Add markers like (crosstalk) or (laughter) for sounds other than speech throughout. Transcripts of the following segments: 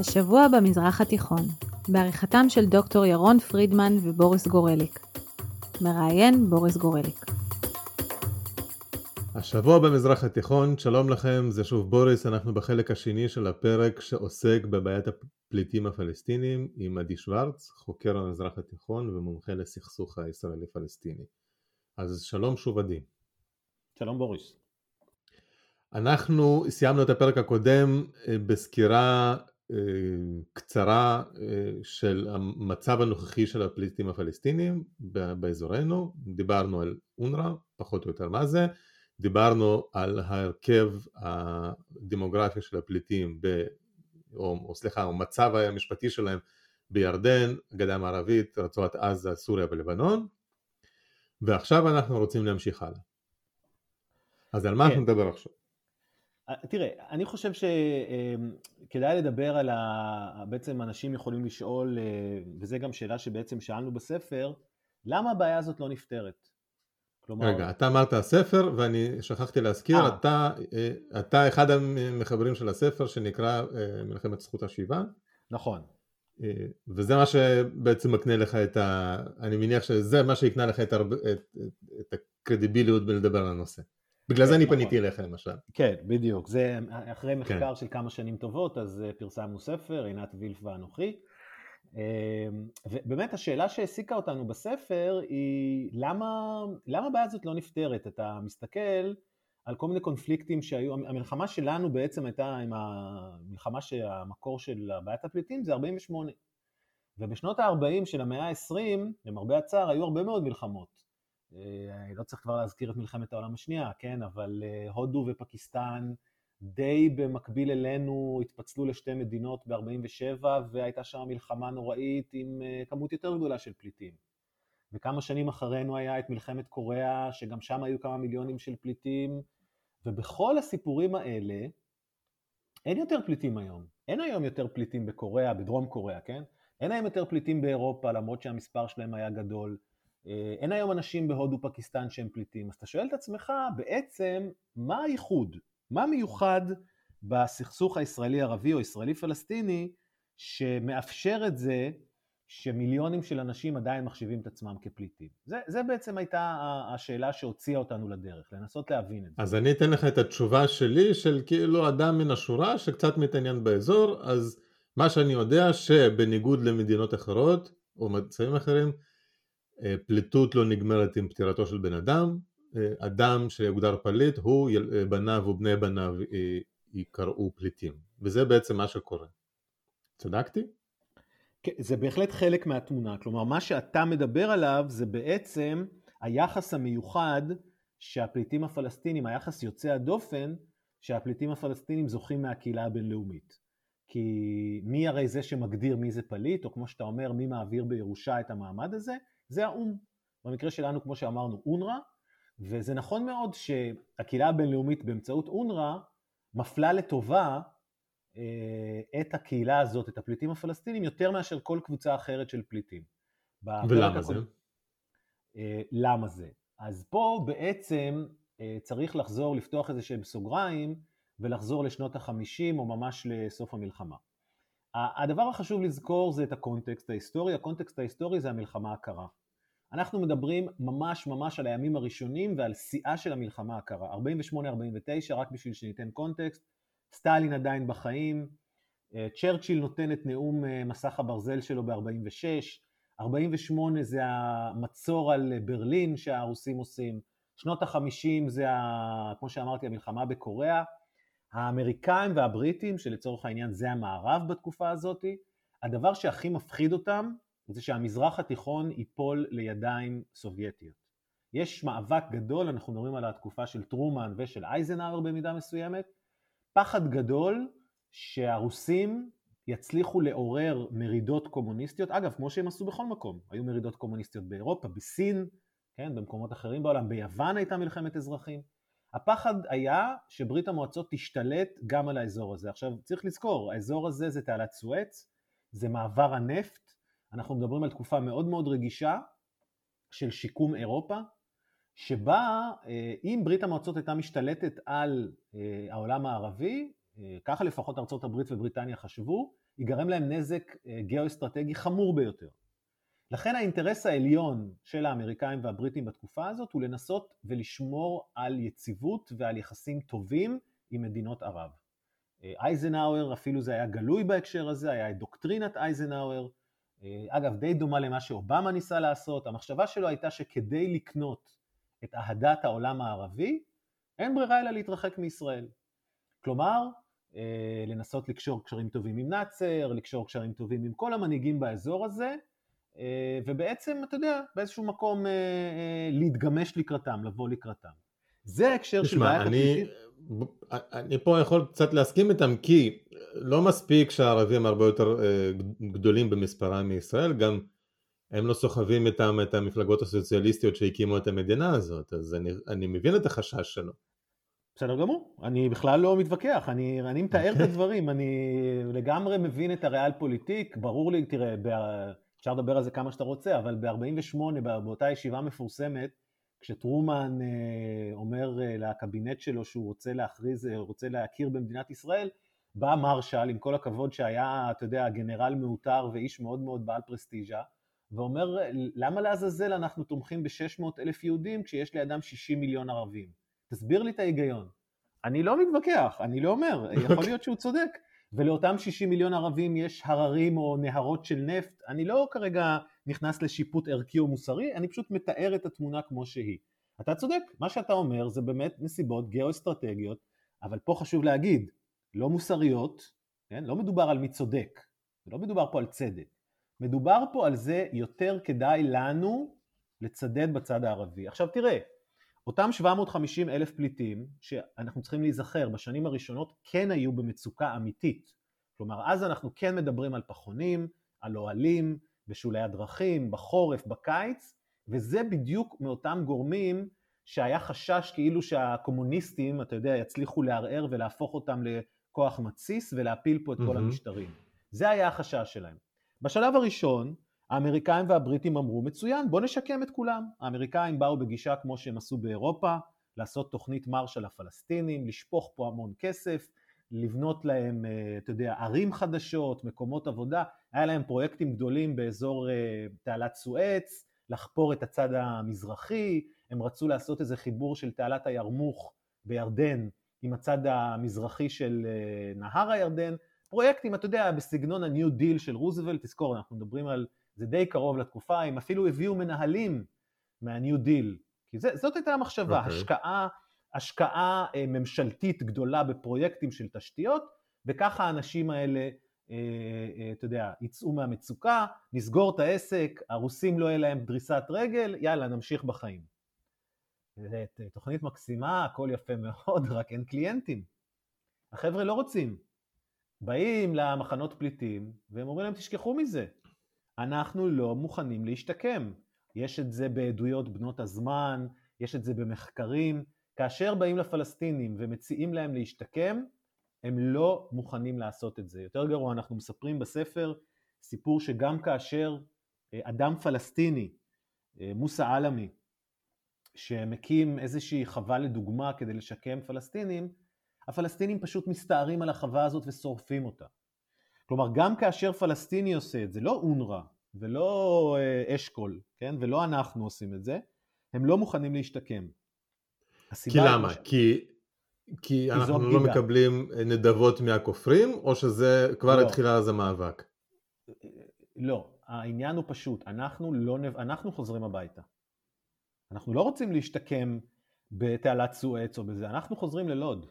השבוע במזרח התיכון, בעריכתם של דוקטור ירון פרידמן ובוריס גורליק. מראיין בוריס גורליק. השבוע במזרח התיכון, שלום לכם, זה שוב בוריס, אנחנו בחלק השני של הפרק שעוסק בבעיית הפליטים הפלסטינים עם עדי שוורץ, חוקר המזרח התיכון ומומחה לסכסוך הישראלי-פלסטיני. אז שלום שוב עדי. שלום בוריס. אנחנו סיימנו את הפרק הקודם אה, בסקירה קצרה אה, של המצב הנוכחי של הפליטים הפלסטינים באזורנו, דיברנו על אונר"א, פחות או יותר מה זה, דיברנו על ההרכב הדמוגרפי של הפליטים, ב, או, או סליחה, המצב המשפטי שלהם בירדן, גדה המערבית, רצועת עזה, סוריה ולבנון, ועכשיו אנחנו רוצים להמשיך הלאה. אז על מה כן. אנחנו נדבר עכשיו? אה, תראה, אני חושב שכדאי לדבר על ה... בעצם אנשים יכולים לשאול, אה, וזו גם שאלה שבעצם שאלנו בספר, למה הבעיה הזאת לא נפתרת? כלומר... רגע, אתה אמרת הספר, ואני שכחתי להזכיר, אה. אתה, אתה אחד המחברים של הספר שנקרא מלחמת זכות השיבה. נכון. וזה מה שבעצם מקנה לך את ה... אני מניח שזה מה שיקנה לך את, הר... את, את הקרדיביליות בלדבר על הנושא. בגלל זה אני נכון. פניתי אליך למשל. כן, בדיוק. זה אחרי כן. מחקר של כמה שנים טובות, אז אה, פרסמנו ספר, עינת וילף ואנוכי. אמ, ובאמת השאלה שהעסיקה אותנו בספר היא למה, למה הבעיה הזאת לא נפתרת? אתה מסתכל על כל מיני קונפליקטים שהיו, המלחמה שלנו בעצם הייתה עם המלחמה שהמקור של בעיית הפליטים זה 48. ובשנות ה-40 של המאה ה-20, למרבה הצער, היו הרבה מאוד מלחמות. אה, לא צריך כבר להזכיר את מלחמת העולם השנייה, כן, אבל אה, הודו ופקיסטן די במקביל אלינו התפצלו לשתי מדינות ב-47 והייתה שם מלחמה נוראית עם אה, כמות יותר גדולה של פליטים. וכמה שנים אחרינו היה את מלחמת קוריאה, שגם שם היו כמה מיליונים של פליטים, ובכל הסיפורים האלה אין יותר פליטים היום. אין היום יותר פליטים בקוריאה, בדרום קוריאה, כן? אין היום יותר פליטים באירופה, למרות שהמספר שלהם היה גדול. אה, אין היום אנשים בהודו פקיסטן שהם פליטים, אז אתה שואל את עצמך בעצם מה הייחוד, מה מיוחד בסכסוך הישראלי-ערבי או ישראלי-פלסטיני שמאפשר את זה שמיליונים של אנשים עדיין מחשיבים את עצמם כפליטים. זה, זה בעצם הייתה השאלה שהוציאה אותנו לדרך, לנסות להבין את זה. אז אני אתן לך את התשובה שלי של כאילו אדם מן השורה שקצת מתעניין באזור, אז מה שאני יודע שבניגוד למדינות אחרות או מצבים אחרים, פליטות לא נגמרת עם פטירתו של בן אדם, אה, אדם שיוגדר פליט, הוא, אה, בניו ובני בניו יקראו פליטים, וזה בעצם מה שקורה. צדקתי? כן, זה בהחלט חלק מהתמונה, כלומר מה שאתה מדבר עליו זה בעצם היחס המיוחד שהפליטים הפלסטינים, היחס יוצא הדופן שהפליטים הפלסטינים זוכים מהקהילה הבינלאומית. כי מי הרי זה שמגדיר מי זה פליט, או כמו שאתה אומר, מי מעביר בירושה את המעמד הזה? זה האו"ם. במקרה שלנו, כמו שאמרנו, אונר"א, וזה נכון מאוד שהקהילה הבינלאומית באמצעות אונר"א מפלה לטובה אה, את הקהילה הזאת, את הפליטים הפלסטינים, יותר מאשר כל קבוצה אחרת של פליטים. ולמה זה? אה, למה זה? אז פה בעצם אה, צריך לחזור, לפתוח איזה שהם סוגריים ולחזור לשנות החמישים או ממש לסוף המלחמה. הדבר החשוב לזכור זה את הקונטקסט ההיסטורי, הקונטקסט ההיסטורי זה המלחמה הקרה. אנחנו מדברים ממש ממש על הימים הראשונים ועל שיאה של המלחמה הקרה, 48-49, רק בשביל שניתן קונטקסט, סטלין עדיין בחיים, אה, צ'רצ'יל נותן את נאום אה, מסך הברזל שלו ב-46, 48 זה המצור על ברלין שהרוסים עושים, שנות ה-50 זה, ה, כמו שאמרתי, המלחמה בקוריאה, האמריקאים והבריטים, שלצורך העניין זה המערב בתקופה הזאת, הדבר שהכי מפחיד אותם זה שהמזרח התיכון ייפול לידיים סובייטיות. יש מאבק גדול, אנחנו מדברים על התקופה של טרומן ושל אייזנהר במידה מסוימת, פחד גדול שהרוסים יצליחו לעורר מרידות קומוניסטיות, אגב, כמו שהם עשו בכל מקום, היו מרידות קומוניסטיות באירופה, בסין, כן, במקומות אחרים בעולם, ביוון הייתה מלחמת אזרחים. הפחד היה שברית המועצות תשתלט גם על האזור הזה. עכשיו צריך לזכור, האזור הזה זה תעלת סואץ, זה מעבר הנפט, אנחנו מדברים על תקופה מאוד מאוד רגישה של שיקום אירופה, שבה אה, אם ברית המועצות הייתה משתלטת על אה, העולם הערבי, ככה לפחות ארה"ב ובריטניה חשבו, ייגרם להם נזק גיאו-אסטרטגי חמור ביותר. לכן האינטרס העליון של האמריקאים והבריטים בתקופה הזאת הוא לנסות ולשמור על יציבות ועל יחסים טובים עם מדינות ערב. אייזנהאואר, אפילו זה היה גלוי בהקשר הזה, היה את דוקטרינת אייזנהאואר, אגב די דומה למה שאובמה ניסה לעשות, המחשבה שלו הייתה שכדי לקנות את אהדת העולם הערבי, אין ברירה אלא להתרחק מישראל. כלומר, לנסות לקשור קשרים טובים עם נאצר, לקשור קשרים טובים עם כל המנהיגים באזור הזה, אה, ובעצם, אתה יודע, באיזשהו מקום אה, אה, להתגמש לקראתם, לבוא לקראתם. זה ההקשר של בעיית הפליטים. אני פה יכול קצת להסכים איתם, כי לא מספיק שהערבים הרבה יותר גדולים במספרם מישראל, גם הם לא סוחבים איתם את המפלגות הסוציאליסטיות שהקימו את המדינה הזאת, אז אני, אני מבין את החשש שלו. בסדר גמור, אני בכלל לא מתווכח, אני, אני מתאר את הדברים, אני לגמרי מבין את הריאל פוליטיק, ברור לי, תראה, אפשר לדבר על זה כמה שאתה רוצה, אבל ב-48, באותה ישיבה מפורסמת, כשטרומן אה, אומר אה, לקבינט שלו שהוא רוצה להכריז, אה, רוצה להכיר במדינת ישראל, בא מרשל, עם כל הכבוד שהיה, אתה יודע, גנרל מעוטר ואיש מאוד מאוד בעל פרסטיג'ה, ואומר, למה לעזאזל אנחנו תומכים ב-600 אלף יהודים כשיש לידם 60 מיליון ערבים? תסביר לי את ההיגיון. אני לא מתווכח, אני לא אומר, יכול להיות שהוא צודק. ולאותם 60 מיליון ערבים יש הררים או נהרות של נפט, אני לא כרגע נכנס לשיפוט ערכי או מוסרי, אני פשוט מתאר את התמונה כמו שהיא. אתה צודק, מה שאתה אומר זה באמת נסיבות גיאו-אסטרטגיות, אבל פה חשוב להגיד, לא מוסריות, כן? לא מדובר על מי צודק, לא מדובר פה על צדק, מדובר פה על זה יותר כדאי לנו לצדד בצד הערבי. עכשיו תראה, אותם 750 אלף פליטים, שאנחנו צריכים להיזכר, בשנים הראשונות כן היו במצוקה אמיתית. כלומר, אז אנחנו כן מדברים על פחונים, על אוהלים, בשולי הדרכים, בחורף, בקיץ, וזה בדיוק מאותם גורמים שהיה חשש כאילו שהקומוניסטים, אתה יודע, יצליחו לערער ולהפוך אותם לכוח מתסיס ולהפיל פה את mm-hmm. כל המשטרים. זה היה החשש שלהם. בשלב הראשון, האמריקאים והבריטים אמרו, מצוין, בוא נשקם את כולם. האמריקאים באו בגישה כמו שהם עשו באירופה, לעשות תוכנית מרשה לפלסטינים, לשפוך פה המון כסף, לבנות להם, אה, אתה יודע, ערים חדשות, מקומות עבודה, היה להם פרויקטים גדולים באזור אה, תעלת סואץ, לחפור את הצד המזרחי, הם רצו לעשות איזה חיבור של תעלת הירמוך בירדן עם הצד המזרחי של אה, נהר הירדן, פרויקטים, אתה יודע, בסגנון ה-New Deal של רוזוולט, תזכור, אנחנו מדברים על זה די קרוב לתקופה, הם אפילו הביאו מנהלים מה-New Deal, כי זה, זאת הייתה המחשבה, okay. אוקיי. השקעה, השקעה אה, ממשלתית גדולה בפרויקטים של תשתיות, וככה האנשים האלה, אה, אה, אתה יודע, יצאו מהמצוקה, נסגור את העסק, הרוסים לא יהיה להם דריסת רגל, יאללה, נמשיך בחיים. זאת תוכנית מקסימה, הכל יפה מאוד, (laughs) רק אין קליינטים. החבר'ה לא רוצים. באים למחנות פליטים, והם אומרים להם, תשכחו מזה. אנחנו לא מוכנים להשתקם. יש את זה בעדויות בנות הזמן, יש את זה במחקרים. כאשר באים לפלסטינים ומציעים להם להשתקם, הם לא מוכנים לעשות את זה. יותר גרוע, אנחנו מספרים בספר סיפור שגם כאשר אה, אדם פלסטיני, אה, מוסא עלמי, שמקים איזושהי חווה לדוגמה כדי לשקם פלסטינים, הפלסטינים פשוט מסתערים על החווה הזאת ושורפים אותה. כלומר, גם כאשר פלסטיני עושה את זה, לא אונר"א ולא אה, אשכול, כן? ולא אנחנו עושים את זה, הם לא מוכנים להשתקם. כי למה? ש... כי, כי אנחנו לא מקבלים נדבות מהכופרים, או שזה כבר לא. התחילה אז המאבק? לא, העניין הוא פשוט, אנחנו, לא, אנחנו חוזרים הביתה. אנחנו לא רוצים להשתקם בתעלת סואץ או בזה, אנחנו חוזרים ללוד.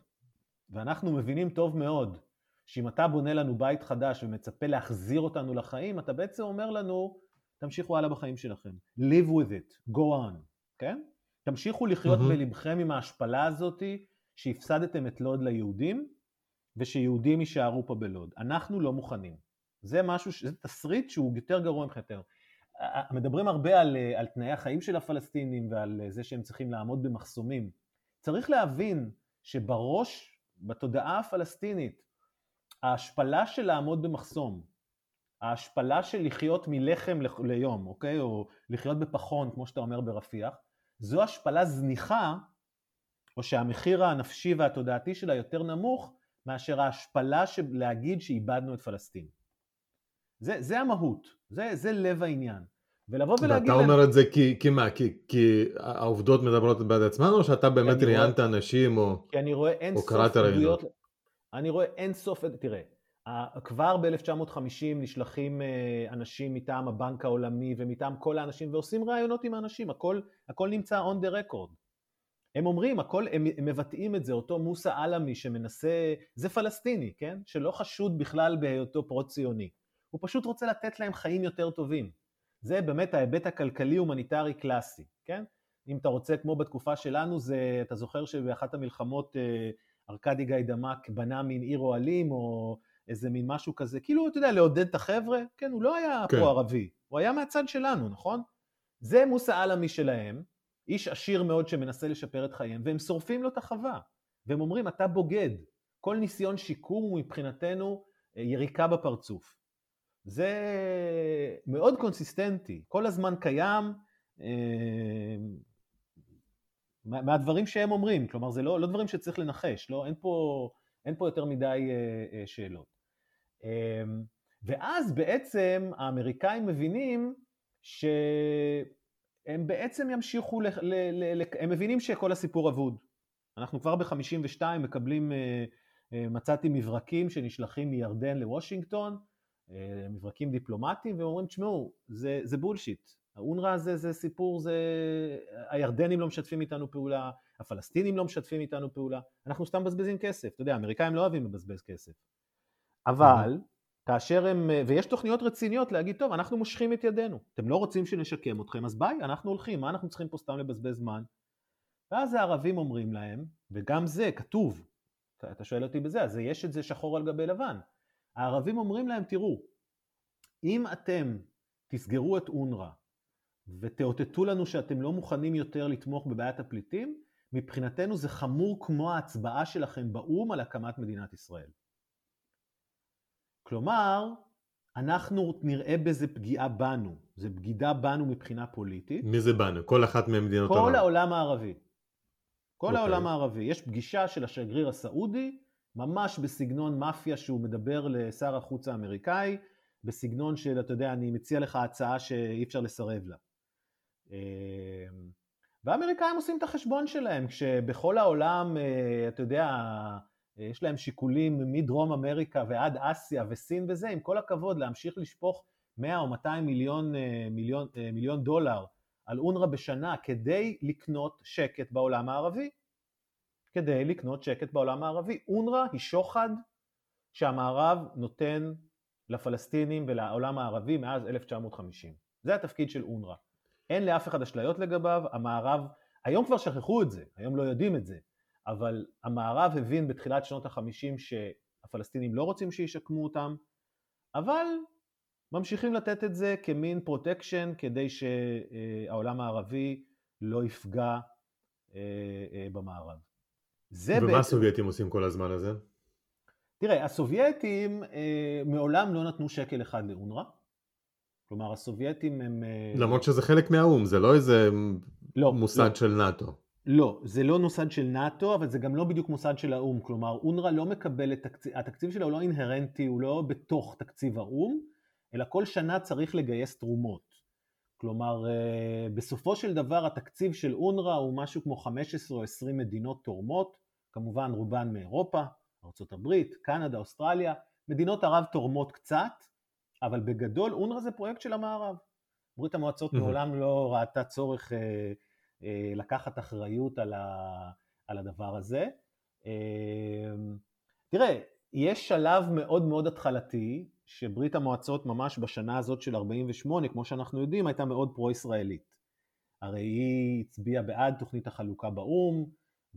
ואנחנו מבינים טוב מאוד שאם אתה בונה לנו בית חדש ומצפה להחזיר אותנו לחיים, אתה בעצם אומר לנו, תמשיכו הלאה בחיים שלכם. live with it, go on, כן? תמשיכו לחיות mm-hmm. בלבכם עם ההשפלה הזאתי שהפסדתם את לוד ליהודים, ושיהודים יישארו פה בלוד. אנחנו לא מוכנים. זה משהו, זה תסריט שהוא יותר גרוע מבחינתנו. מדברים הרבה על, על תנאי החיים של הפלסטינים ועל זה שהם צריכים לעמוד במחסומים. צריך להבין שבראש, בתודעה הפלסטינית, ההשפלה של לעמוד במחסום, ההשפלה של לחיות מלחם ליום, אוקיי? או לחיות בפחון, כמו שאתה אומר ברפיח, זו השפלה זניחה, או שהמחיר הנפשי והתודעתי שלה יותר נמוך, מאשר ההשפלה של להגיד שאיבדנו את פלסטין. זה, זה המהות, זה, זה לב העניין. ולבוא ולהגיד... ואתה אומר את זה כי, כי מה? כי, כי העובדות מדברות בעד עצמן, או שאתה באמת ראיינת אנשים, או, כי אני רואה אין או קראת ראיונות? אני רואה אין סוף, תראה, כבר ב-1950 נשלחים אה, אנשים מטעם הבנק העולמי ומטעם כל האנשים ועושים ראיונות עם האנשים, הכל, הכל נמצא on the record. הם אומרים, הכל, הם, הם מבטאים את זה, אותו מוסא עלמי שמנסה, זה פלסטיני, כן? שלא חשוד בכלל בהיותו פרו-ציוני. הוא פשוט רוצה לתת להם חיים יותר טובים. זה באמת ההיבט הכלכלי-הומניטרי קלאסי, כן? אם אתה רוצה, כמו בתקופה שלנו, זה, אתה זוכר שבאחת המלחמות אה, ארכדי גיידמק בנה מין עיר אוהלים, או איזה מין משהו כזה, כאילו, אתה יודע, לעודד את החבר'ה, כן, הוא לא היה כן. פה ערבי, הוא היה מהצד שלנו, נכון? זה מוסא עלמי שלהם, איש עשיר מאוד שמנסה לשפר את חייהם, והם שורפים לו את החווה, והם אומרים, אתה בוגד, כל ניסיון שיקום הוא מבחינתנו אה, יריקה בפרצוף. זה מאוד קונסיסטנטי, כל הזמן קיים אה, מהדברים שהם אומרים, כלומר זה לא, לא דברים שצריך לנחש, לא, אין, פה, אין פה יותר מדי אה, שאלות. אמ, ואז בעצם האמריקאים מבינים שהם בעצם ימשיכו, ל, ל, ל, הם מבינים שכל הסיפור אבוד. אנחנו כבר ב-52 מקבלים, אה, אה, מצאתי מברקים שנשלחים מירדן לוושינגטון, אה, מברקים דיפלומטיים, והם אומרים, תשמעו, זה, זה בולשיט. האונר"א הזה זה סיפור, זה... הירדנים לא משתפים איתנו פעולה, הפלסטינים לא משתפים איתנו פעולה, אנחנו סתם מבזבזים כסף. אתה יודע, האמריקאים לא אוהבים לבזבז כסף. אבל כאשר הם, ויש תוכניות רציניות להגיד, טוב, אנחנו מושכים את ידינו, אתם לא רוצים שנשקם אתכם, אז ביי, אנחנו הולכים, מה אנחנו צריכים פה סתם לבזבז זמן? ואז הערבים אומרים להם, וגם זה כתוב, אתה שואל אותי בזה, אז יש את זה שחור על גבי לבן. הערבים אומרים להם, תראו, אם אתם תסגרו את אונר"א ותאותתו לנו שאתם לא מוכנים יותר לתמוך בבעיית הפליטים, מבחינתנו זה חמור כמו ההצבעה שלכם באו"ם על הקמת מדינת ישראל. כלומר, אנחנו נראה בזה פגיעה בנו, זה בגידה בנו מבחינה פוליטית. מי זה בנו? כל אחת ממדינות העולם. כל העולם הערבי. כל okay. אוקיי. העולם הערבי. יש פגישה של השגריר הסעודי, ממש בסגנון מאפיה שהוא מדבר לשר החוץ האמריקאי, בסגנון של, אתה יודע, אני מציע לך הצעה שאי אפשר לסרב לה. אמ, והאמריקאים עושים את החשבון שלהם, כשבכל העולם, אה, אתה יודע, יש להם שיקולים מדרום אמריקה ועד אסיה וסין וזה, עם כל הכבוד להמשיך לשפוך 100 או 200 מיליון, אה, מיליון, אה, מיליון דולר על אונר"א בשנה כדי לקנות שקט בעולם הערבי. כדי לקנות שקט בעולם הערבי. אונר"א היא שוחד שהמערב נותן לפלסטינים ולעולם הערבי מאז 1950. זה התפקיד של אונר"א. אין לאף אחד אשליות לגביו, המערב, היום כבר שכחו את זה, היום לא יודעים את זה, אבל המערב הבין בתחילת שנות החמישים שהפלסטינים לא רוצים שישקמו אותם, אבל ממשיכים לתת את זה כמין פרוטקשן כדי שהעולם הערבי לא יפגע אה, אה, במערב. ומה בעצם... הסובייטים עושים כל הזמן הזה? תראה, הסובייטים אה, מעולם לא נתנו שקל אחד לאונר"א. כלומר, הסובייטים הם... למרות שזה חלק מהאו"ם, זה לא איזה לא, מוסד לא. של נאט"ו. לא, זה לא מוסד של נאט"ו, אבל זה גם לא בדיוק מוסד של האו"ם. כלומר, אונר"א לא מקבל את תקציב, התקציב שלו הוא לא אינהרנטי, הוא לא בתוך תקציב האו"ם, אלא כל שנה צריך לגייס תרומות. כלומר, אה, בסופו של דבר התקציב של אונר"א הוא משהו כמו 15 או 20 מדינות תורמות, כמובן רובן מאירופה, ארה"ב, קנדה, אוסטרליה, מדינות ערב תורמות קצת, אבל בגדול אונר"א זה פרויקט של המערב. ברית המועצות mm-hmm. מעולם לא ראתה צורך אה, אה, לקחת אחריות על, ה, על הדבר הזה. אה, תראה, יש שלב מאוד מאוד התחלתי, שברית המועצות ממש בשנה הזאת של 48, כמו שאנחנו יודעים, הייתה מאוד פרו-ישראלית. הרי היא הצביעה בעד תוכנית החלוקה באו"ם,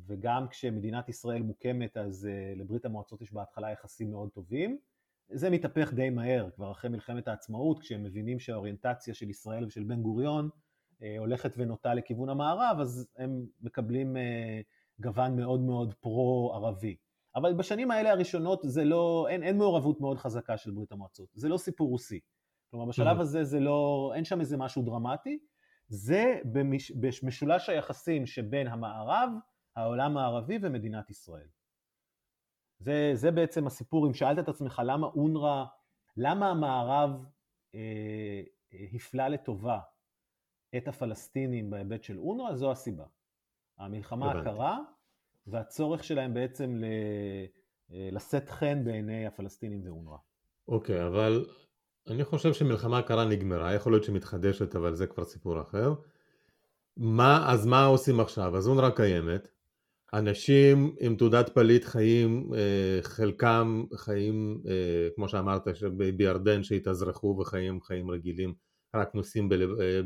וגם כשמדינת ישראל מוקמת אז uh, לברית המועצות יש בהתחלה יחסים מאוד טובים. זה מתהפך די מהר, כבר אחרי מלחמת העצמאות, כשהם מבינים שהאוריינטציה של ישראל ושל בן גוריון אה, הולכת ונוטה לכיוון המערב, אז הם מקבלים אה, גוון מאוד מאוד פרו-ערבי. אבל בשנים האלה הראשונות זה לא, אין, אין מעורבות מאוד חזקה של ברית המועצות, זה לא סיפור רוסי. כלומר בשלב. הזה זה לא, אין שם איזה משהו דרמטי, זה במש, במשולש היחסים שבין המערב, העולם הערבי ומדינת ישראל. זה, זה בעצם הסיפור, אם שאלת את עצמך למה אונר"א, למה המערב אה, אה, הפלה לטובה את הפלסטינים בהיבט של אונר"א, זו הסיבה. המלחמה הקרה והצורך שלהם בעצם ל, אה, לשאת חן בעיני הפלסטינים ואונר"א. אוקיי, okay, אבל אני חושב שמלחמה קרה נגמרה, יכול להיות שמתחדשת, אבל זה כבר סיפור אחר. מה, אז מה עושים עכשיו? אז אונר"א קיימת, אנשים עם תעודת פליט חיים, אה, חלקם חיים, אה, כמו שאמרת, בירדן שהתאזרחו וחיים חיים רגילים, רק נושאים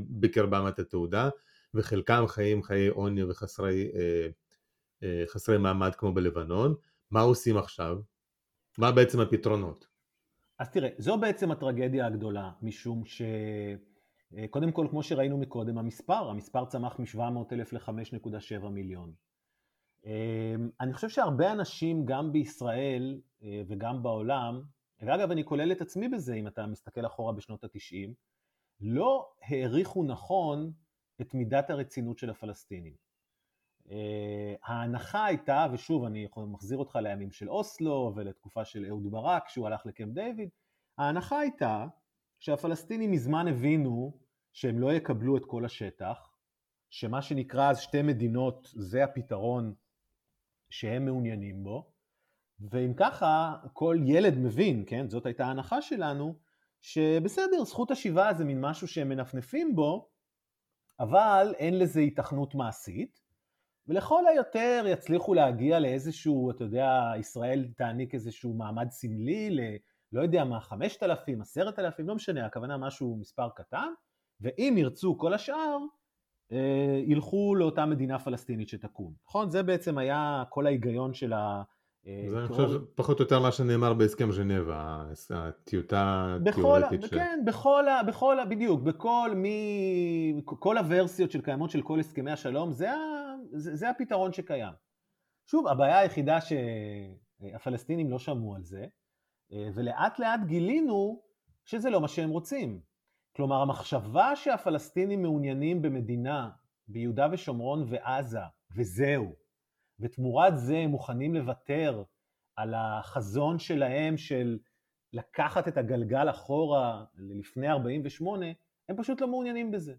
בקרבם את התעודה, וחלקם חיים חיי עוני וחסרי חסרי מעמד כמו בלבנון. מה עושים עכשיו? מה בעצם הפתרונות? אז תראה, זו בעצם הטרגדיה הגדולה, משום שקודם כל, כמו שראינו מקודם, המספר, המספר צמח מ-700 אלף ל-5.7 מיליון. אני חושב שהרבה אנשים, גם בישראל וגם בעולם, ואגב, אני כולל את עצמי בזה, אם אתה מסתכל אחורה בשנות ה-90, לא העריכו נכון את מידת הרצינות של הפלסטינים. Uh, ההנחה הייתה, ושוב אני מחזיר אותך לימים של אוסלו ולתקופה של אהוד ברק שהוא הלך לקמפ דיוויד, ההנחה הייתה שהפלסטינים מזמן הבינו שהם לא יקבלו את כל השטח, שמה שנקרא אז שתי מדינות זה הפתרון שהם מעוניינים בו, ואם ככה כל ילד מבין, כן, זאת הייתה ההנחה שלנו, שבסדר, זכות השיבה זה מין משהו שהם מנפנפים בו, אבל אין לזה התכנות מעשית, ולכל היותר יצליחו להגיע לאיזשהו, אתה יודע, ישראל תעניק איזשהו מעמד סמלי ל... לא יודע מה, 5,000, 10,000, לא משנה, הכוונה משהו מספר קטן, ואם ירצו כל השאר, ילכו לאותה מדינה פלסטינית שתקום. נכון? זה בעצם היה כל ההיגיון של ה... אה, זה אני חושב פחות או יותר מה שנאמר בהסכם ז'נבה, הטיוטה התיאורטית של... כן, בכל, ה, בכל, ה, בדיוק, בכל מי, כל הוורסיות של קיימות של כל הסכמי השלום, זה, ה, זה, זה הפתרון שקיים. שוב, הבעיה היחידה שהפלסטינים לא שמעו על זה, אה, ולאט לאט גילינו שזה לא מה שהם רוצים. כלומר, המחשבה שהפלסטינים מעוניינים במדינה ביהודה ושומרון ועזה, וזהו, ותמורת זה הם מוכנים לוותר על החזון שלהם של לקחת את הגלגל אחורה לפני 48, הם פשוט לא מעוניינים בזה.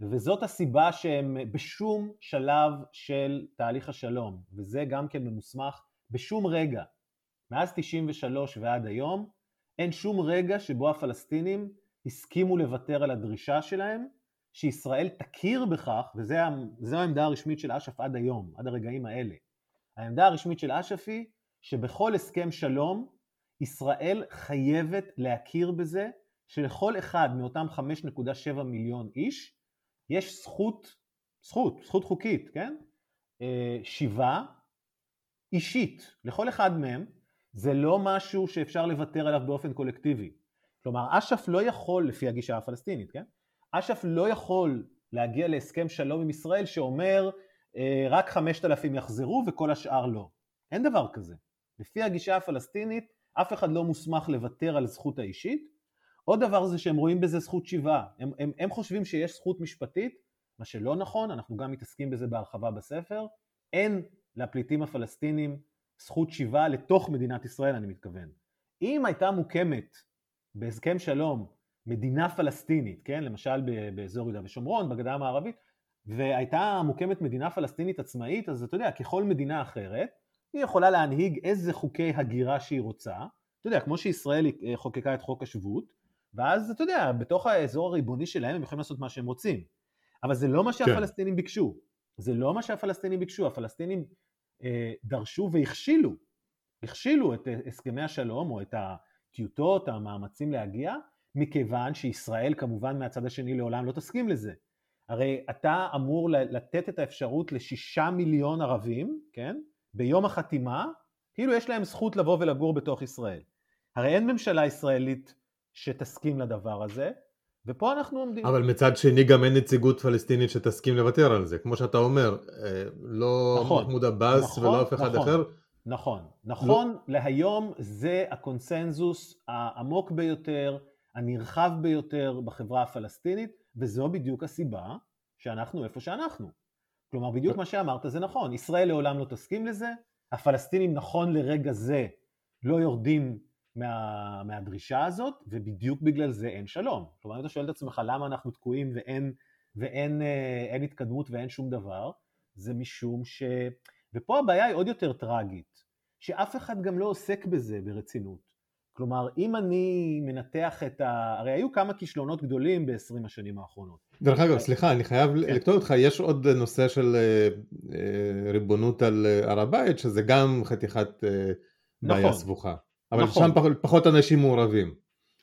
וזאת הסיבה שהם בשום שלב של תהליך השלום, וזה גם כן ממוסמך בשום רגע, מאז 93 ועד היום, אין שום רגע שבו הפלסטינים הסכימו לוותר על הדרישה שלהם שישראל תכיר בכך, וזו העמדה הרשמית של אש"ף עד היום, עד הרגעים האלה. העמדה הרשמית של אש"ף היא שבכל הסכם שלום ישראל חייבת להכיר בזה שלכל אחד מאותם 5.7 מיליון איש יש זכות, זכות, זכות חוקית, כן? אה, שיבה אישית לכל אחד מהם, זה לא משהו שאפשר לוותר עליו באופן קולקטיבי. כלומר, אש"ף לא יכול, לפי הגישה הפלסטינית, כן? אש"ף לא יכול להגיע להסכם שלום עם ישראל שאומר אה, רק 5,000 יחזרו וכל השאר לא. אין דבר כזה. לפי הגישה הפלסטינית, אף אחד לא מוסמך לוותר על זכות האישית. עוד דבר זה שהם רואים בזה זכות שיבה. הם, הם, הם חושבים שיש זכות משפטית, מה שלא נכון, אנחנו גם מתעסקים בזה בהרחבה בספר. אין לפליטים הפלסטינים זכות שיבה לתוך מדינת ישראל, אני מתכוון. אם הייתה מוקמת בהסכם שלום מדינה פלסטינית, כן, למשל באזור יהודה ושומרון, בגדה המערבית, והייתה מוקמת מדינה פלסטינית עצמאית, אז אתה יודע, ככל מדינה אחרת, היא יכולה להנהיג איזה חוקי הגירה שהיא רוצה, אתה יודע, כמו שישראל אה, חוקקה את חוק השבות, ואז אתה יודע, בתוך האזור הריבוני שלהם הם יכולים לעשות מה שהם רוצים. אבל זה לא מה כן. שהפלסטינים כן. ביקשו. זה לא מה שהפלסטינים ביקשו, הפלסטינים אה, דרשו והכשילו, הכשילו את אה, הסכמי השלום או את הטיוטות, המאמצים להגיע, מכיוון שישראל כמובן מהצד השני לעולם לא תסכים לזה. הרי אתה אמור לתת את האפשרות לשישה מיליון ערבים, כן, ביום החתימה, כאילו יש להם זכות לבוא ולגור בתוך ישראל. הרי אין ממשלה ישראלית שתסכים לדבר הזה, ופה אנחנו עומדים. אבל מצד שני גם אין נציגות פלסטינית שתסכים לוותר על זה. כמו שאתה אומר, אה, לא נכון, מחמוד עבאס נכון, ולא אף אחד נכון, אחר. נכון, נכון, לא... להיום זה הקונסנזוס העמוק ביותר, הנרחב ביותר בחברה הפלסטינית, וזו בדיוק הסיבה שאנחנו איפה שאנחנו. כלומר, בדיוק מה שאמרת זה נכון, ישראל לעולם לא תסכים לזה, הפלסטינים נכון לרגע זה לא יורדים מה, מהדרישה הזאת, ובדיוק בגלל זה אין שלום. כלומר, אם אתה שואל את עצמך למה אנחנו תקועים ואין, ואין אין התקדמות ואין שום דבר, זה משום ש... ופה הבעיה היא עוד יותר טרגית, שאף אחד גם לא עוסק בזה ברצינות. כלומר, אם אני מנתח את ה... הרי היו כמה כישלונות גדולים ב-20 השנים האחרונות. דרך אגב, סליחה, אני חייב כן. לקטוע אותך, יש עוד נושא של אה, אה, ריבונות על אה, הר הבית, שזה גם חתיכת בעיה נכון, סבוכה. אבל נכון. שם פחות, פחות אנשים מעורבים.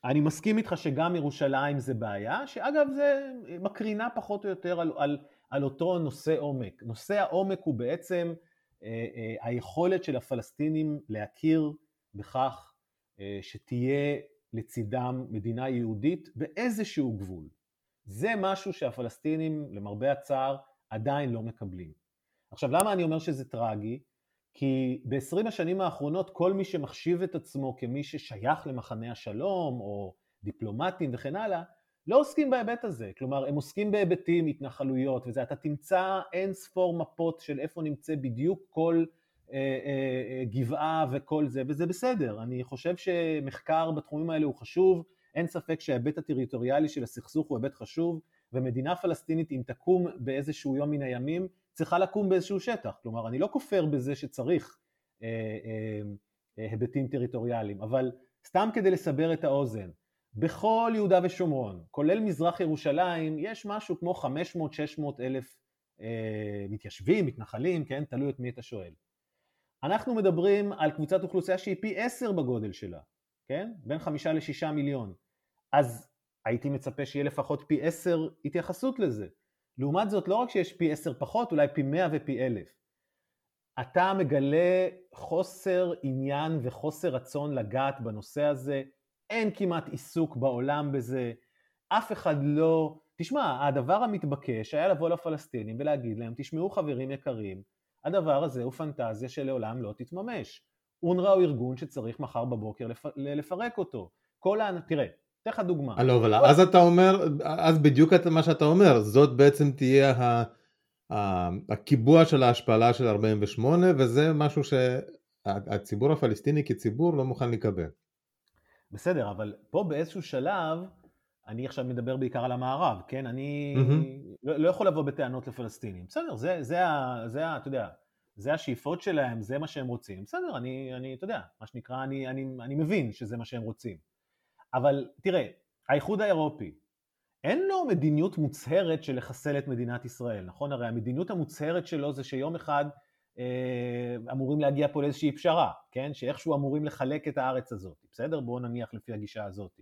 אני מסכים איתך שגם ירושלים זה בעיה, שאגב זה מקרינה פחות או יותר על, על, על אותו נושא עומק. נושא העומק הוא בעצם היכולת של הפלסטינים להכיר בכך אה, שתהיה לצידם מדינה יהודית באיזשהו גבול. זה משהו שהפלסטינים, למרבה הצער, עדיין לא מקבלים. עכשיו, למה אני אומר שזה טרגי? כי ב-20 השנים האחרונות כל מי שמחשיב את עצמו כמי ששייך למחנה השלום, או דיפלומטים וכן הלאה, לא עוסקים בהיבט הזה. כלומר, הם עוסקים בהיבטים, התנחלויות וזה. אתה תמצא אין ספור מפות של איפה נמצא בדיוק כל אה, אה, אה, גבעה וכל זה, וזה בסדר. אני חושב שמחקר בתחומים האלה הוא חשוב, אין ספק שההיבט הטריטוריאלי של הסכסוך הוא היבט חשוב, ומדינה פלסטינית, אם תקום באיזשהו יום מן הימים, צריכה לקום באיזשהו שטח. כלומר, אני לא כופר בזה שצריך אה, אה, אה, היבטים טריטוריאליים, אבל סתם כדי לסבר את האוזן, בכל יהודה ושומרון, כולל מזרח ירושלים, יש משהו כמו 500-600 אלף אה, מתיישבים, מתנחלים, כן? תלוי את מי אתה שואל. אנחנו מדברים על קבוצת אוכלוסייה שהיא פי עשר בגודל שלה, כן? בין חמישה לשישה מיליון. אז הייתי מצפה שיהיה לפחות פי עשר התייחסות לזה. לעומת זאת, לא רק שיש פי עשר פחות, אולי פי מאה ופי אלף. אתה מגלה חוסר עניין וחוסר רצון לגעת בנושא הזה, אין כמעט עיסוק בעולם בזה, אף אחד לא... תשמע, הדבר המתבקש היה לבוא לפלסטינים ולהגיד להם, תשמעו חברים יקרים, הדבר הזה הוא פנטזיה שלעולם לא תתממש. אונר"א הוא ארגון שצריך מחר בבוקר לפ... לפרק אותו. כל ה... תראה, אתן לך דוגמה. לא, אבל אז אתה אומר, אז בדיוק מה שאתה אומר, זאת בעצם תהיה ה... הקיבוע של ההשפלה של 48 וזה משהו שהציבור הפלסטיני כציבור לא מוכן לקבל. בסדר, אבל פה באיזשהו שלב, אני עכשיו מדבר בעיקר על המערב, כן? אני mm-hmm. לא, לא יכול לבוא בטענות לפלסטינים. בסדר, זה, זה, ה, זה ה, אתה יודע, זה השאיפות שלהם, זה מה שהם רוצים. בסדר, אני, אני אתה יודע, מה שנקרא, אני, אני, אני מבין שזה מה שהם רוצים. אבל תראה, האיחוד האירופי, אין לו מדיניות מוצהרת של לחסל את מדינת ישראל, נכון? הרי המדיניות המוצהרת שלו זה שיום אחד אמורים להגיע פה לאיזושהי פשרה, כן? שאיכשהו אמורים לחלק את הארץ הזאת, בסדר? בואו נניח לפי הגישה הזאת.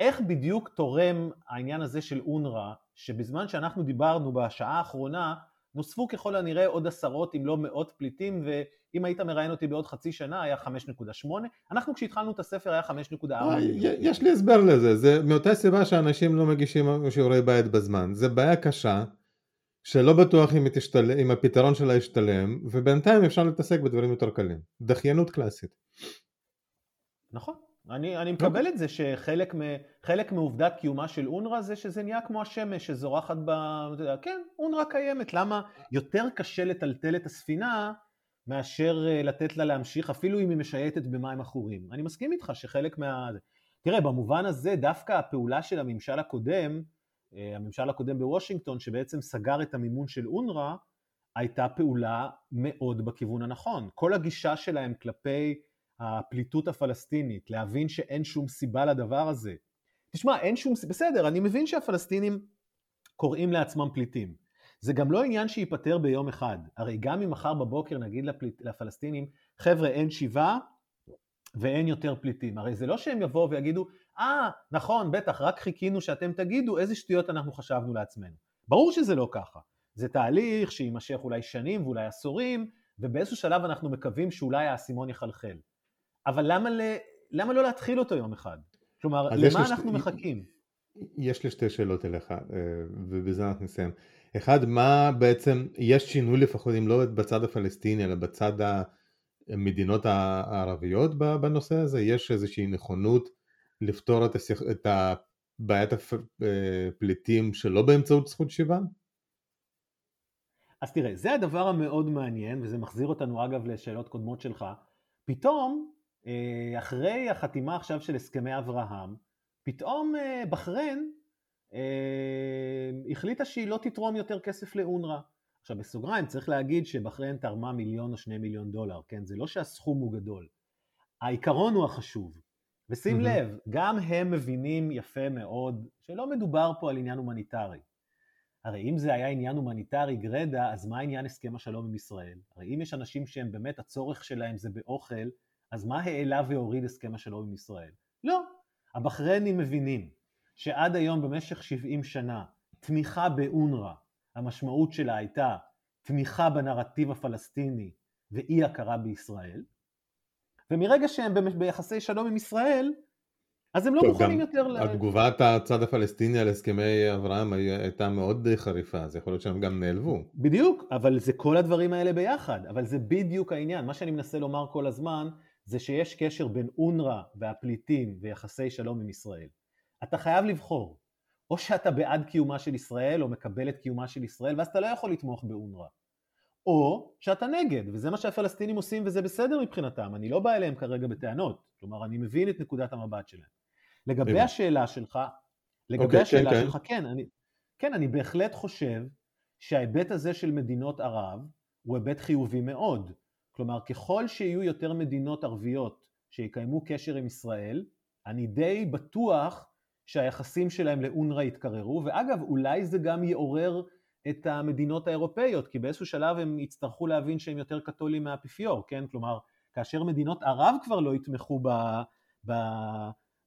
איך בדיוק תורם העניין הזה של אונר"א, שבזמן שאנחנו דיברנו בשעה האחרונה, נוספו ככל הנראה עוד עשרות אם לא מאות פליטים, ואם היית מראיין אותי בעוד חצי שנה היה 5.8, אנחנו כשהתחלנו את הספר היה 5.4. אה, יש לי הסבר לזה, זה מאותה סיבה שאנשים לא מגישים שיעורי בית בזמן, זה בעיה קשה. שלא בטוח אם, תשתל... אם הפתרון שלה ישתלם, ובינתיים אפשר להתעסק בדברים יותר קלים. דחיינות קלאסית. נכון. אני, אני מקבל okay. את זה שחלק מ, חלק מעובדת קיומה של אונר"א זה שזה נהיה כמו השמש שזורחת ב... כן, אונר"א קיימת. למה יותר קשה לטלטל את הספינה מאשר אה, לתת לה להמשיך, אפילו אם היא משייטת במים עכורים. אני מסכים איתך שחלק מה... תראה, במובן הזה דווקא הפעולה של הממשל הקודם, הממשל הקודם בוושינגטון, שבעצם סגר את המימון של אונר"א, הייתה פעולה מאוד בכיוון הנכון. כל הגישה שלהם כלפי הפליטות הפלסטינית, להבין שאין שום סיבה לדבר הזה. תשמע, אין שום סיבה, בסדר, אני מבין שהפלסטינים קוראים לעצמם פליטים. זה גם לא עניין שייפתר ביום אחד. הרי גם אם מחר בבוקר נגיד לפליט, לפלסטינים, חבר'ה, אין שיבה ואין יותר פליטים. הרי זה לא שהם יבואו ויגידו, אה, ah, נכון, בטח, רק חיכינו שאתם תגידו איזה שטויות אנחנו חשבנו לעצמנו. ברור שזה לא ככה. זה תהליך שיימשך אולי שנים ואולי עשורים, ובאיזשהו שלב אנחנו מקווים שאולי האסימון יחלחל. אבל למה, ל... למה לא להתחיל אותו יום אחד? כלומר, למה אנחנו שתי... מחכים? יש לי שתי שאלות אליך, אה, ובזה אנחנו נסיים. אחד, מה בעצם, יש שינוי לפחות, אם לא בצד הפלסטיני, אלא בצד המדינות הערביות בנושא הזה? יש איזושהי נכונות לפתור את, השיח, את בעיית הפליטים שלא באמצעות זכות שיבה? אז תראה, זה הדבר המאוד מעניין, וזה מחזיר אותנו אגב לשאלות קודמות שלך. פתאום, אה, אחרי החתימה עכשיו של הסכמי אברהם, פתאום אה, בחריין החליטה שהיא לא תתרום יותר כסף לאונר"א. עכשיו בסוגריים צריך להגיד שבחריין תרמה מיליון או שני מיליון דולר, כן? זה לא שהסכום הוא גדול. העיקרון הוא החשוב. ושים mm-hmm. לב, גם הם מבינים יפה מאוד שלא מדובר פה על עניין הומניטרי. הרי אם זה היה עניין הומניטרי גרדה, אז מה עניין הסכם השלום עם ישראל? הרי אם יש אנשים שהם באמת, הצורך שלהם זה באוכל, אז מה העלה והוריד הסכם השלום עם ישראל? לא. הבחריינים מבינים שעד היום במשך 70 שנה תמיכה באונר"א, המשמעות שלה הייתה תמיכה בנרטיב הפלסטיני ואי הכרה בישראל, ומרגע שהם ביחסי שלום עם ישראל, אז הם לא טוב, מוכנים יותר ל... התגובת הצד הפלסטיני על הסכמי אברהם הייתה מאוד חריפה, אז יכול להיות שהם גם נעלבו. בדיוק, אבל זה כל הדברים האלה ביחד, אבל זה בדיוק העניין. מה שאני מנסה לומר כל הזמן, זה שיש קשר בין אונר"א והפליטים ויחסי שלום עם ישראל. אתה חייב לבחור, או שאתה בעד קיומה של ישראל, או מקבל את קיומה של ישראל, ואז אתה לא יכול לתמוך באונר"א. או שאתה נגד, וזה מה שהפלסטינים עושים וזה בסדר מבחינתם, אני לא בא אליהם כרגע בטענות, כלומר אני מבין את נקודת המבט שלהם. לגבי השאלה שלך, לגבי okay, אוקיי, השאלה כן, שלך, כן, אני, כן, אני בהחלט חושב שההיבט הזה של מדינות ערב הוא היבט חיובי מאוד. כלומר, ככל שיהיו יותר מדינות ערביות שיקיימו קשר עם ישראל, אני די בטוח שהיחסים שלהם לאונר"א יתקררו, ואגב, אולי זה גם יעורר את המדינות האירופאיות, כי באיזשהו שלב הם יצטרכו להבין שהם יותר קתולים מהאפיפיור, כן? כלומר, כאשר מדינות ערב כבר לא יתמכו ב, ב,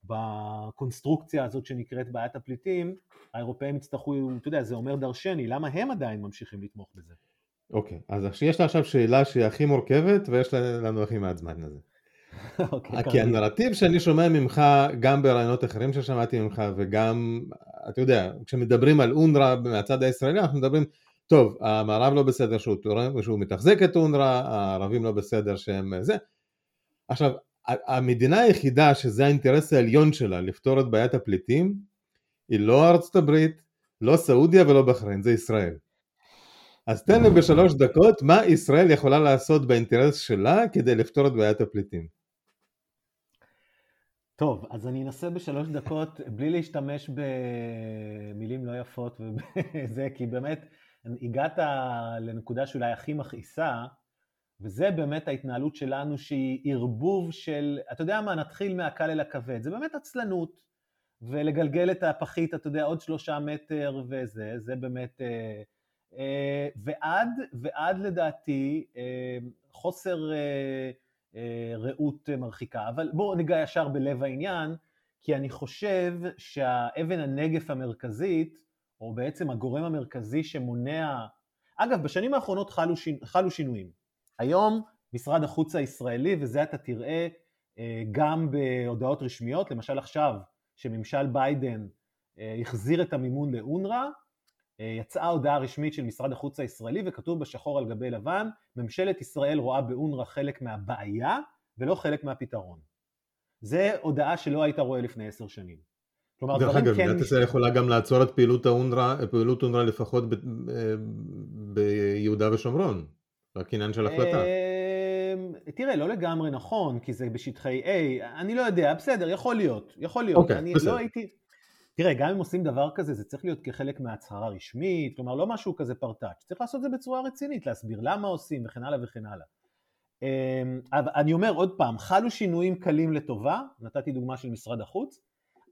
בקונסטרוקציה הזאת שנקראת בעיית הפליטים, האירופאים יצטרכו, אתה יודע, זה אומר דרשני, למה הם עדיין ממשיכים לתמוך בזה? אוקיי, okay, אז יש לה עכשיו שאלה שהיא הכי מורכבת ויש לנו הכי מעט זמן לזה. Okay, (laughs) אוקיי, כי הנרטיב שאני שומע ממך גם ברעיונות אחרים ששמעתי ממך וגם אתה יודע כשמדברים על אונר"א מהצד הישראלי אנחנו מדברים טוב המערב לא בסדר שהוא, שהוא מתחזק את אונר"א הערבים לא בסדר שהם זה. עכשיו המדינה היחידה שזה האינטרס העליון שלה לפתור את בעיית הפליטים היא לא ארצות הברית לא סעודיה ולא בחריין זה ישראל. אז תן לי בשלוש דקות מה ישראל יכולה לעשות באינטרס שלה כדי לפתור את בעיית הפליטים טוב, אז אני אנסה בשלוש דקות, בלי להשתמש במילים לא יפות וזה, כי באמת הגעת לנקודה שאולי הכי מכעיסה, וזה באמת ההתנהלות שלנו שהיא ערבוב של, אתה יודע מה, נתחיל מהקל אל הכבד, זה באמת עצלנות, ולגלגל את הפחית, אתה יודע, עוד שלושה מטר וזה, זה באמת, אה, אה, ועד, ועד לדעתי חוסר אה, ראות מרחיקה. אבל בואו ניגע ישר בלב העניין, כי אני חושב שהאבן הנגף המרכזית, או בעצם הגורם המרכזי שמונע... אגב, בשנים האחרונות חלו, שינו, חלו שינויים. היום משרד החוץ הישראלי, וזה אתה תראה אה, גם בהודעות רשמיות, למשל עכשיו, שממשל ביידן אה, החזיר את המימון לאונר"א, יצאה הודעה רשמית של משרד החוץ הישראלי וכתוב בשחור על גבי לבן, ממשלת ישראל רואה באונר"א חלק מהבעיה ולא חלק מהפתרון. זה הודעה שלא היית רואה לפני עשר שנים. כלומר, דרך אגב, כן מדינת ישראל יכולה גם לעצור את פעילות אונר"א, פעילות אונר"א לפחות ביהודה ושומרון, רק עניין של החלטה. אמ, תראה, לא לגמרי נכון, כי זה בשטחי A, אני לא יודע, בסדר, יכול להיות, יכול להיות. אוקיי, אני בסדר. לא הייתי... תראה, גם אם עושים דבר כזה, זה צריך להיות כחלק מהצהרה רשמית, כלומר לא משהו כזה פרטאץ', צריך לעשות את זה בצורה רצינית, להסביר למה עושים וכן הלאה וכן הלאה. אמ, אבל אני אומר עוד פעם, חלו שינויים קלים לטובה, נתתי דוגמה של משרד החוץ,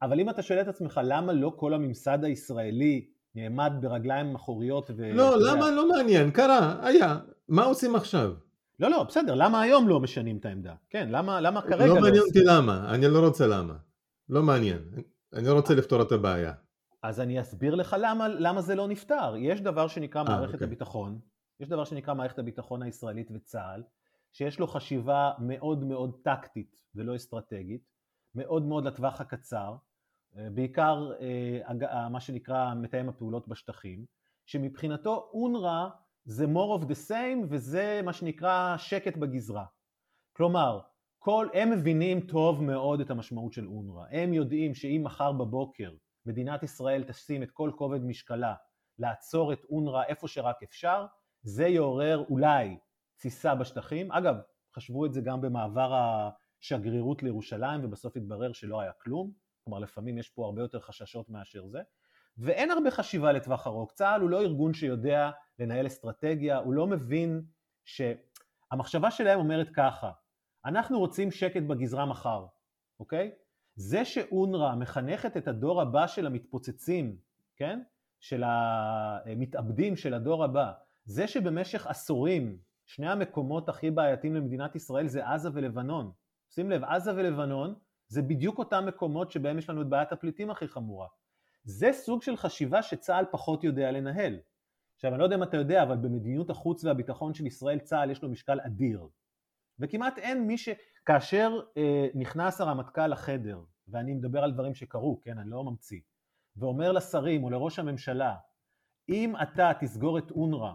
אבל אם אתה שואל את עצמך למה לא כל הממסד הישראלי נעמד ברגליים אחוריות ו... לא, למה? לא מעניין, קרה, היה, מה עושים עכשיו? לא, לא, בסדר, למה היום לא משנים את העמדה? כן, למה, למה כרגע לא... לא מעניין אותי למה, אני לא רוצה למה. לא מעניין. אני לא רוצה לפתור את הבעיה. אז אני אסביר לך למה, למה זה לא נפתר. יש דבר שנקרא 아, אה, מערכת אוקיי. הביטחון, יש דבר שנקרא מערכת הביטחון הישראלית וצה"ל, שיש לו חשיבה מאוד מאוד טקטית ולא אסטרטגית, מאוד מאוד לטווח הקצר, אה, בעיקר אה, מה שנקרא מתאם הפעולות בשטחים, שמבחינתו אונר"א זה more of the same וזה מה שנקרא שקט בגזרה. כלומר, כל, הם מבינים טוב מאוד את המשמעות של אונר"א. הם יודעים שאם מחר בבוקר מדינת ישראל תשים את כל כובד משקלה לעצור את אונר"א איפה שרק אפשר, זה יעורר אולי תסיסה בשטחים. אגב, חשבו את זה גם במעבר השגרירות לירושלים, ובסוף התברר שלא היה כלום. כלומר, לפעמים יש פה הרבה יותר חששות מאשר זה. ואין הרבה חשיבה לטווח ארוך. צה"ל הוא לא ארגון שיודע לנהל אסטרטגיה, הוא לא מבין שהמחשבה שלהם אומרת ככה, אנחנו רוצים שקט בגזרה מחר, אוקיי? זה שאונר"א מחנכת את הדור הבא של המתפוצצים, כן? של המתאבדים של הדור הבא, זה שבמשך עשורים שני המקומות הכי בעייתיים למדינת ישראל זה עזה ולבנון. שים לב, עזה ולבנון זה בדיוק אותם מקומות שבהם יש לנו את בעיית הפליטים הכי חמורה. זה סוג של חשיבה שצה"ל פחות יודע לנהל. עכשיו, אני לא יודע אם אתה יודע, אבל במדיניות החוץ והביטחון של ישראל, צה"ל יש לו משקל אדיר. וכמעט אין מי ש... כאשר אה, נכנס הרמטכ"ל לחדר, ואני מדבר על דברים שקרו, כן, אני לא ממציא, ואומר לשרים או לראש הממשלה, אם אתה תסגור את אונר"א,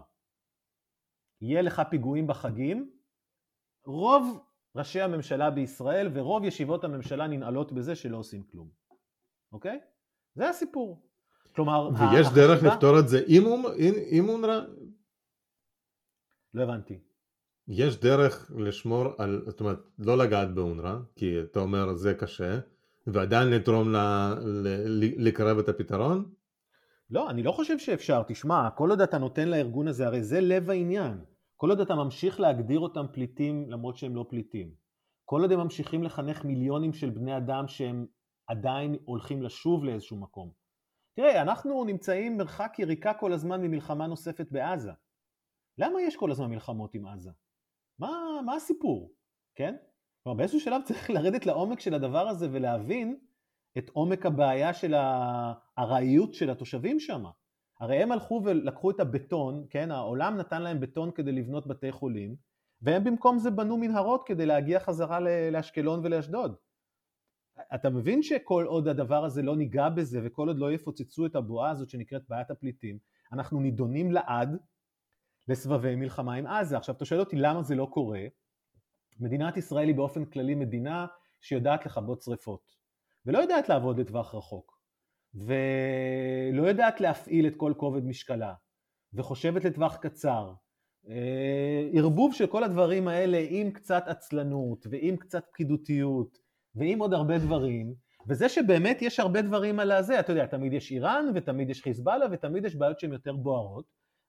יהיה לך פיגועים בחגים, רוב ראשי הממשלה בישראל ורוב ישיבות הממשלה ננעלות בזה שלא עושים כלום, אוקיי? זה הסיפור. כלומר, ויש החשיבה... דרך לפתור את זה עם, עם אונר"א? לא הבנתי. יש דרך לשמור על, זאת אומרת, לא לגעת באונר"א, כי אתה אומר זה קשה, ועדיין לתרום ל, ל, לקרב את הפתרון? לא, אני לא חושב שאפשר. תשמע, כל עוד אתה נותן לארגון הזה, הרי זה לב העניין. כל עוד אתה ממשיך להגדיר אותם פליטים למרות שהם לא פליטים. כל עוד הם ממשיכים לחנך מיליונים של בני אדם שהם עדיין הולכים לשוב לאיזשהו מקום. תראה, אנחנו נמצאים מרחק יריקה כל הזמן ממלחמה נוספת בעזה. למה יש כל הזמן מלחמות עם עזה? מה, מה הסיפור, כן? כלומר, באיזשהו שלב צריך לרדת לעומק של הדבר הזה ולהבין את עומק הבעיה של הארעיות של התושבים שם. הרי הם הלכו ולקחו את הבטון, כן, העולם נתן להם בטון כדי לבנות בתי חולים, והם במקום זה בנו מנהרות כדי להגיע חזרה לאשקלון ולאשדוד. אתה מבין שכל עוד הדבר הזה לא ניגע בזה וכל עוד לא יפוצצו את הבועה הזאת שנקראת בעיית הפליטים, אנחנו נידונים לעד לסבבי מלחמה עם עזה. עכשיו אתה שואל אותי למה זה לא קורה? מדינת ישראל היא באופן כללי מדינה שיודעת לכבות שריפות ולא יודעת לעבוד לטווח רחוק ולא יודעת להפעיל את כל כובד משקלה וחושבת לטווח קצר. אה, ערבוב של כל הדברים האלה עם קצת עצלנות ועם קצת פקידותיות ועם עוד הרבה דברים, וזה שבאמת יש הרבה דברים על הזה, אתה יודע, תמיד יש איראן ותמיד יש חיזבאללה ותמיד יש בעיות שהן יותר בוערות,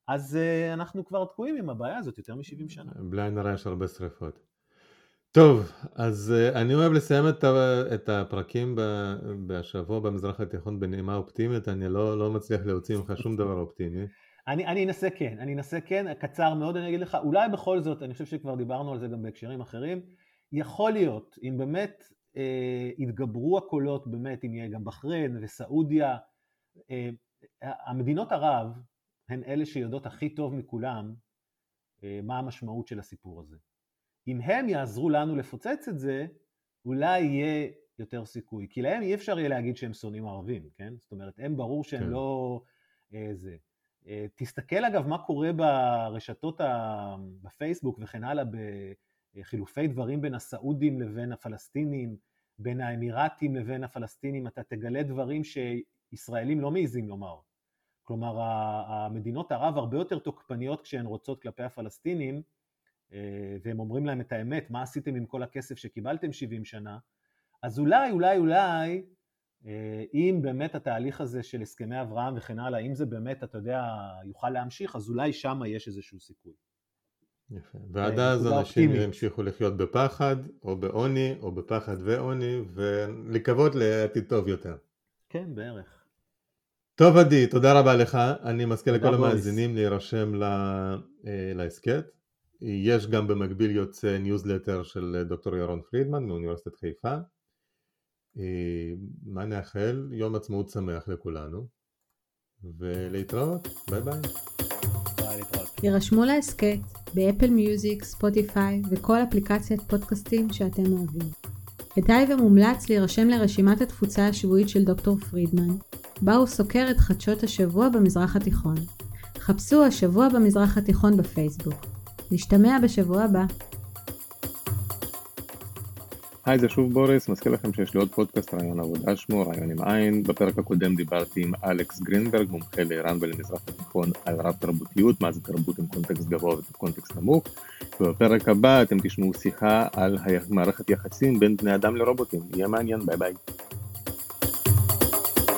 אז uh, אנחנו כבר תקועים עם הבעיה הזאת יותר מ-70 שנה. בלי עין הרע יש הרבה שריפות. טוב, אז uh, אני אוהב לסיים את, את הפרקים בשבוע במזרח התיכון בנעימה אופטימית, אני לא, לא מצליח להוציא ממך שום דבר אופטימי. אני, אני אנסה כן, אני אנסה כן, קצר מאוד אני אגיד לך, אולי בכל זאת, אני חושב שכבר דיברנו על זה גם בהקשרים אחרים, יכול להיות, אם באמת אה, יתגברו הקולות באמת, אם יהיה גם בחריין וסעודיה. אה, המדינות ערב הן אלה שיודעות הכי טוב מכולם אה, מה המשמעות של הסיפור הזה. אם הם יעזרו לנו לפוצץ את זה, אולי יהיה יותר סיכוי. כי להם אי אפשר יהיה להגיד שהם שונאים ערבים, כן? זאת אומרת, הם ברור שהם כן. לא... אה, זה. אה, תסתכל אגב מה קורה ברשתות, ה... בפייסבוק וכן הלאה, חילופי דברים בין הסעודים לבין הפלסטינים, בין האמירתים לבין הפלסטינים, אתה תגלה דברים שישראלים לא מעיזים לומר. כלומר, המדינות ערב הרבה יותר תוקפניות כשהן רוצות כלפי הפלסטינים, אה, והם אומרים להם את האמת, מה עשיתם עם כל הכסף שקיבלתם 70 שנה, אז אולי, אולי, אולי, אה, אם באמת התהליך הזה של הסכמי אברהם וכן הלאה, אם זה באמת, אתה יודע, יוכל להמשיך, אז אולי שם יש איזשהו סיכוי. יפה. ועד אז אנשים ימשיכו לחיות בפחד, או בעוני, או בפחד ועוני, ולקוות לעתיד טוב יותר. כן, בערך. טוב עדי, תודה רבה לך. אני מזכיר לכל המאזינים להירשם אה, להסכת. יש גם במקביל יוצא ניוזלטר של דוקטור ירון פרידמן מאוניברסיטת חיפה. אה, מה נאחל? יום עצמאות שמח לכולנו. ולהתראות, ביי ביי. הירשמו להסכת באפל מיוזיק, ספוטיפיי וכל אפליקציית פודקאסטים שאתם אוהבים. כדאי ומומלץ להירשם לרשימת התפוצה השבועית של דוקטור פרידמן, בה הוא סוקר את חדשות השבוע במזרח התיכון. חפשו השבוע במזרח התיכון בפייסבוק. נשתמע בשבוע הבא. היי, זה שוב בוריס, מזכיר לכם שיש לי עוד פודקאסט, רעיון עבודה שמו, רעיון עם עין. בפרק הקודם דיברתי עם אלכס גרינברג, מומחה לאיראן ולמזרח התיכון, על רב תרבותיות, מה זה תרבות עם קונטקסט גבוה וקונטקסט נמוך. ובפרק הבא אתם תשמעו שיחה על מערכת יחסים בין בני אדם לרובוטים. יהיה מעניין, ביי ביי.